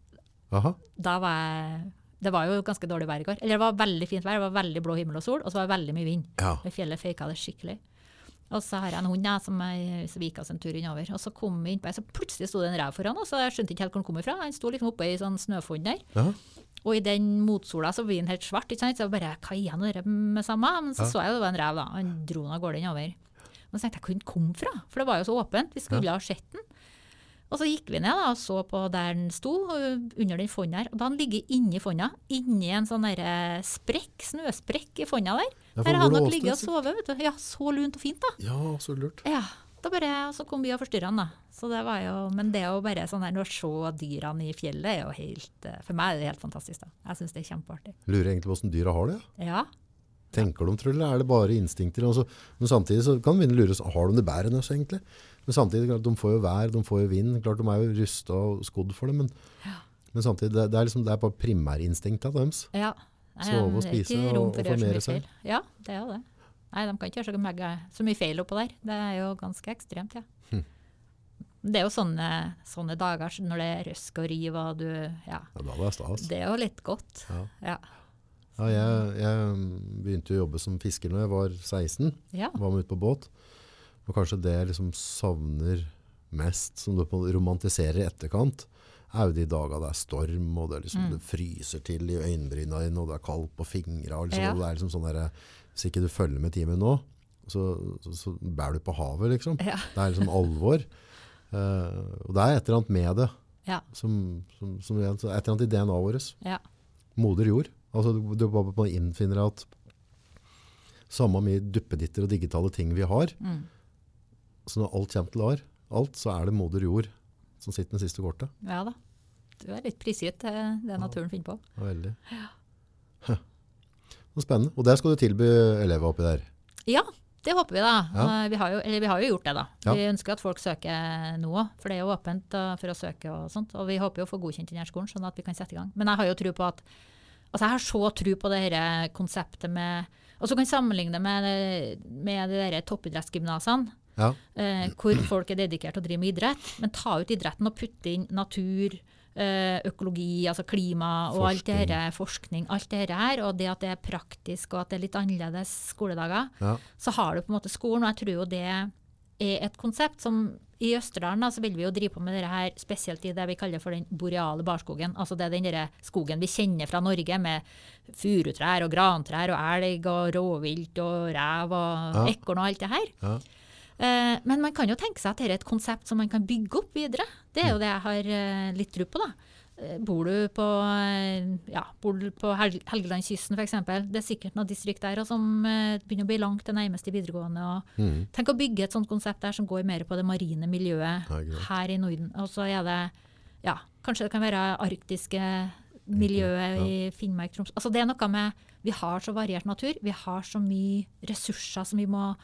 Aha. Da var jeg Det var jo ganske dårlig vær i går. Eller det var veldig fint vær, det var veldig blå himmel og sol, og så var det veldig mye vind. Ja. Og fjellet føyka det skikkelig. Og så har jeg en hund jeg, som jeg så vi gikk oss en tur innover. Og så kom vi innpå, så plutselig sto det en rev foran oss, og jeg skjønte ikke helt hvor den kom ifra. Han sto liksom oppe i sånn snøfonn der. ja. Og i den motsola så blir han helt svart. ikke sant? Så bare, hva er nå det med samme? Men så Ja. så jeg det var en rev, da. Han dro den av gårde innover. Men så tenkte jeg, hvor den kom fra? For det var jo så åpent. Vi skulle ha sett den. Og så gikk vi ned da, og så på der den sto, under den fonna her. Og da han ligger inni fonna, inni en sånn sprekk, snøsprekk i fonna der. Ja, Der har han nok ligget og sovet, vet du. Ja, så lunt og fint, da. Ja, så lurt. Ja, da bare, og så kom vi og forstyrra han, da. Så det var jo, men det å bare sånn der, å se dyrene i fjellet er jo helt eh, For meg er det helt fantastisk. da. Jeg syns det er kjempeartig. Lurer egentlig på hvordan dyra har det. ja. Ja. Tenker de, tror du, eller er det bare instinkter? Altså, men samtidig så kan vinden begynne å lure, så har de det bedre enn oss egentlig? Men samtidig, klart, de får jo vær, de får jo vind, klart de er jo rustet og skodd for det, men, men samtidig, det, det, er liksom, det er bare primærinstinktet deres. ja. Sove og spise og- og formere seg. Ja, det er jo det. Nei, de kan ikke gjøre så så mye feil oppå der. Det er jo ganske ekstremt, ja. Hm. Det er jo sånne, sånne dager når det er røsk og riv og du Ja. Ja, da er stas. Det er jo litt godt. Ja. Ja. Ja, jeg, jeg begynte å jobbe som fisker når jeg var 16, ja. var med ut på båt. Og kanskje det jeg liksom savner mest, som du romantiserer i etterkant, er jo de dagene det er storm, og det, er liksom, Mm. det fryser til i øyenbryna dine, og det er kaldt på fingra. Liksom, Ja. det er liksom sånn der, hvis ikke du følger med timen nå, så, så, så bærer du på havet, liksom. Ja. Det er liksom alvor. Uh, og det er et eller annet med det, Ja. som, som, som et eller annet i DNA-et vårt. ja. Moder jord. Altså, du, du bare på innfinner at samme mye duppeditter og digitale ting vi har, Mm. så når alt kommer til lar, alt, så er det moder jord som sitter med siste kortet. Ja da. Du er litt prisgitt til det naturen finner på. Veldig. Huh. Så spennende. Og der skal du tilby elever oppi der. Ja, det håper vi da. Ja. Eh, Vi, har jo, eller vi har jo gjort det da. Ja. Vi ønsker at folk søker nå òg, for det er jo åpent eh, for å søke og sånt. Og vi håper jo å få godkjent denne skolen, sånn at vi kan sette i gang. Men jeg har jo tro på at Altså jeg har så tro på det her konseptet med Og så kan jeg sammenligne med, det- med de der toppidrettsgymnasene. Ja. eh, hvor folk er dedikert til å drive med idrett. Men ta ut idretten og putte inn natur, økologi, altså klima og alt det Forskning. her, forskning. Alt det her, og det at det er praktisk og at det er litt annerledes skoledager. Ja. Så har du på en måte skolen, og jeg tror jo det er et konsept som i Østerdalen da, så vil vi jo drive på med det her, spesielt i det vi kaller for den boreale barskogen. Altså det er den der skogen vi kjenner fra Norge, med furutrær og grantrær og elg og rovvilt og rev og Ja. ekorn og alt det her. Ja. Eh, men man kan jo tenke seg at dette er et konsept som man kan bygge opp videre. Det er jo det jeg har eh, litt tro på, da. Eh, Bor du på, ja, bor du på Hel Helgelandskysten f.eks., det er sikkert noen distrikt der og som begynner å bli langt det nærmeste videregående. Mm. tenk å bygge et sånt konsept der som går mer på det marine miljøet Ja, her i Norden. Og så er det ja, kanskje det kan være arktiske miljøet i Finnmark, Troms altså Det er noe med Vi har så variert natur. Vi har så mye ressurser som vi må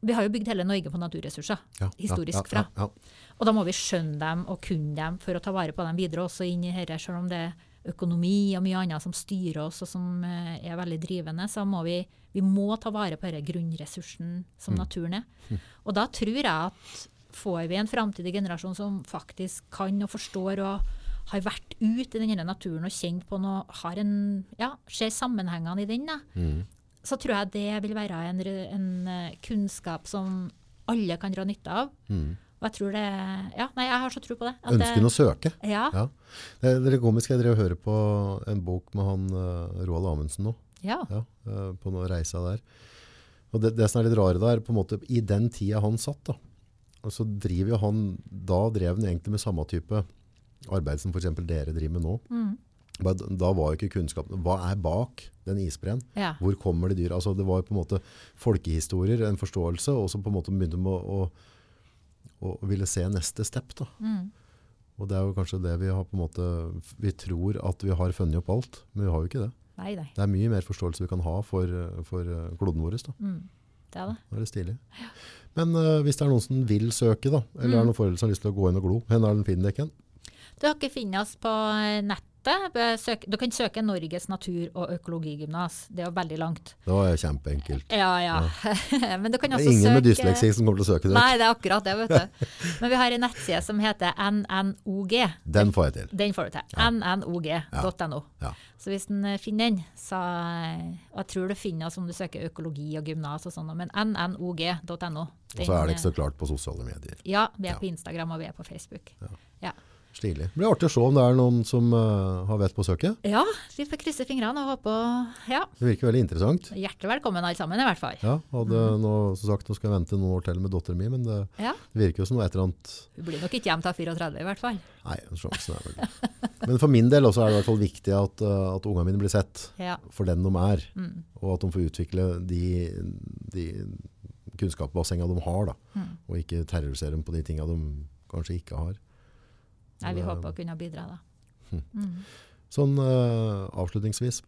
Vi har jo bygd hele Norge på naturressurser, Ja, historisk ja, fra. ja, ja. Og da må vi skjønne dem og kunne dem for å ta vare på dem videre også inn i dette, selv om det er økonomi og mye annet som styrer oss og som eh, er veldig drivende, så må vi, vi må ta vare på denne grunnressursen som naturen er. Og da tror jeg at får vi en framtidig generasjon som faktisk kan og forstår og har vært ute i denne naturen og kjent på noe, har en, ja, ser sammenhengene i den, Mm. Så tror jeg det vil være en, en eh, kunnskap som alle kan dra nytte av. Mm. Og jeg tror det Ja, nei, jeg har så tro på det. at det- Ønsken å søke. Ja. Ja. Det det er komisk. Jeg drev og hører på en bok med han uh, Roald Amundsen nå. ja. Ja, uh, på noe reisa der. Og det, det som er litt rare da, er på en måte, i den tida han satt da, og så driver jo han, da drev han egentlig med samme type arbeid som eksempel dere driver med nå. Mm. Da var jo ikke kunnskapen, hva er bak den isbreen? ja. Hvor kommer de dyra? Altså det var på en måte folkehistorier, en forståelse, og så på en måte begynte med å, å, å ville se neste step da. Mm. Og det er jo kanskje det vi har på en måte, vi tror at vi har funnet opp alt, men vi har jo ikke det. Nei, nei. Det er mye mer forståelse vi kan ha for, for eh, kloden vår. Da. Mm. Det er det. Da er det stilig. Men uh, hvis det er noen som vil søke, da, eller Mm. er det noen foreldre som har lyst til å gå inn og glo, hvor er den finner dere? Du har ikke funnet oss på nettet. Besøk, du kan søke Norges natur- og økologigymnas. Det er jo veldig langt. Det var kjempeenkelt. Ja, ja. [laughs] Men du kan Det er ingen søke med dysleksi som kommer til å søke det. Nei, det er akkurat det, vet du. Men vi har en nettside som heter NNOG. Den får jeg til. Den får du til. nnog.no. Ja. Så hvis den eh, finner den, så eh, Og jeg tror du finner oss om du søker økologi og gymnas og sånn, men nnog.no. Og så er det ikke så klart på sosiale medier. Ja, vi er Ja. på Instagram og vi er på Facebook. Ja. Stilig. Det blir artig å se om det er noen som uh, har vett på søket. Ja, vi får krysse fingrene og håpe Ja, Det virker veldig interessant. hjertelig velkommen alle sammen, i hvert fall. Ja, hadde nå, som sagt, nå skal jeg vente noen år til med datteren min, men det, Ja, det virker jo som noe et eller annet Hun blir nok ikke hjem til 34, i hvert fall. Nei, sjansen er vel Men for min del også er det i hvert fall viktig at, uh, at ungene mine blir sett Ja. for den de er, Mm. og at de får utvikle de, de kunnskapsbassengene de har, da, Mm. og ikke terrorisere dem på de tingene de kanskje ikke har. Nei, vi håper å kunne bidra, da. Mm. Sånn uh, avslutningsvis,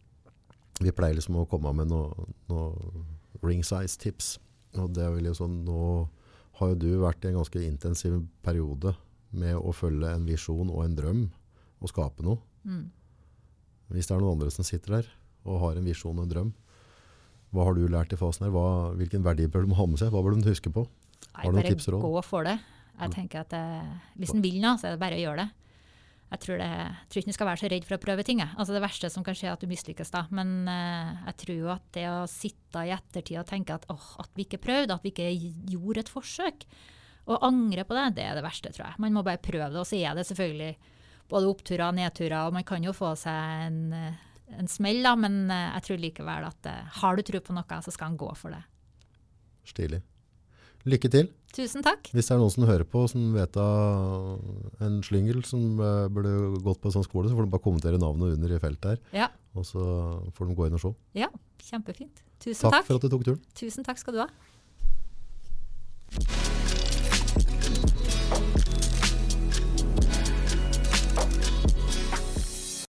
vi pleier liksom å komme med noen noe ring size tips, og det er vel jo sånn, nå har jo du vært i en ganske intensiv periode med å følge en visjon og en drøm, og skape noe. Mm. Hvis det er noen andre som sitter der og har en visjon og en drøm, hva har du lært i fasen her? Hva, hvilken verdi bør de ha med seg? Hva bør de huske på? Nei, Har du noen tips og råd? gå for det. Jeg tenker at det, Hvis en vil noe, så er det bare å gjøre det. Jeg tror, det, jeg tror ikke en skal være så redd for å prøve ting. Altså Det verste som kan skje, er at du mislykkes. da. Men uh, jeg tror jo at det å sitte i ettertid og tenke at åh, at vi ikke prøvde, at vi ikke gjorde et forsøk, og angre på det, det er det verste, tror jeg. Man må bare prøve det. Og så er det selvfølgelig både oppturer og nedturer, og man kan jo få seg en, eh, en smell, da, men eh, jeg tror likevel at uh, har du tro på noe, så skal en gå for det. Stilig. Lykke til. Tusen takk. Hvis det er noen som hører på som vet av en slyngel som eh, burde gått på en sånn skole, så får de bare kommentere navnet under i feltet her. Ja. Og så får de gå inn og se. Ja, kjempefint. Tusen takk. Takk for at du tok turen. Tusen takk skal du ha.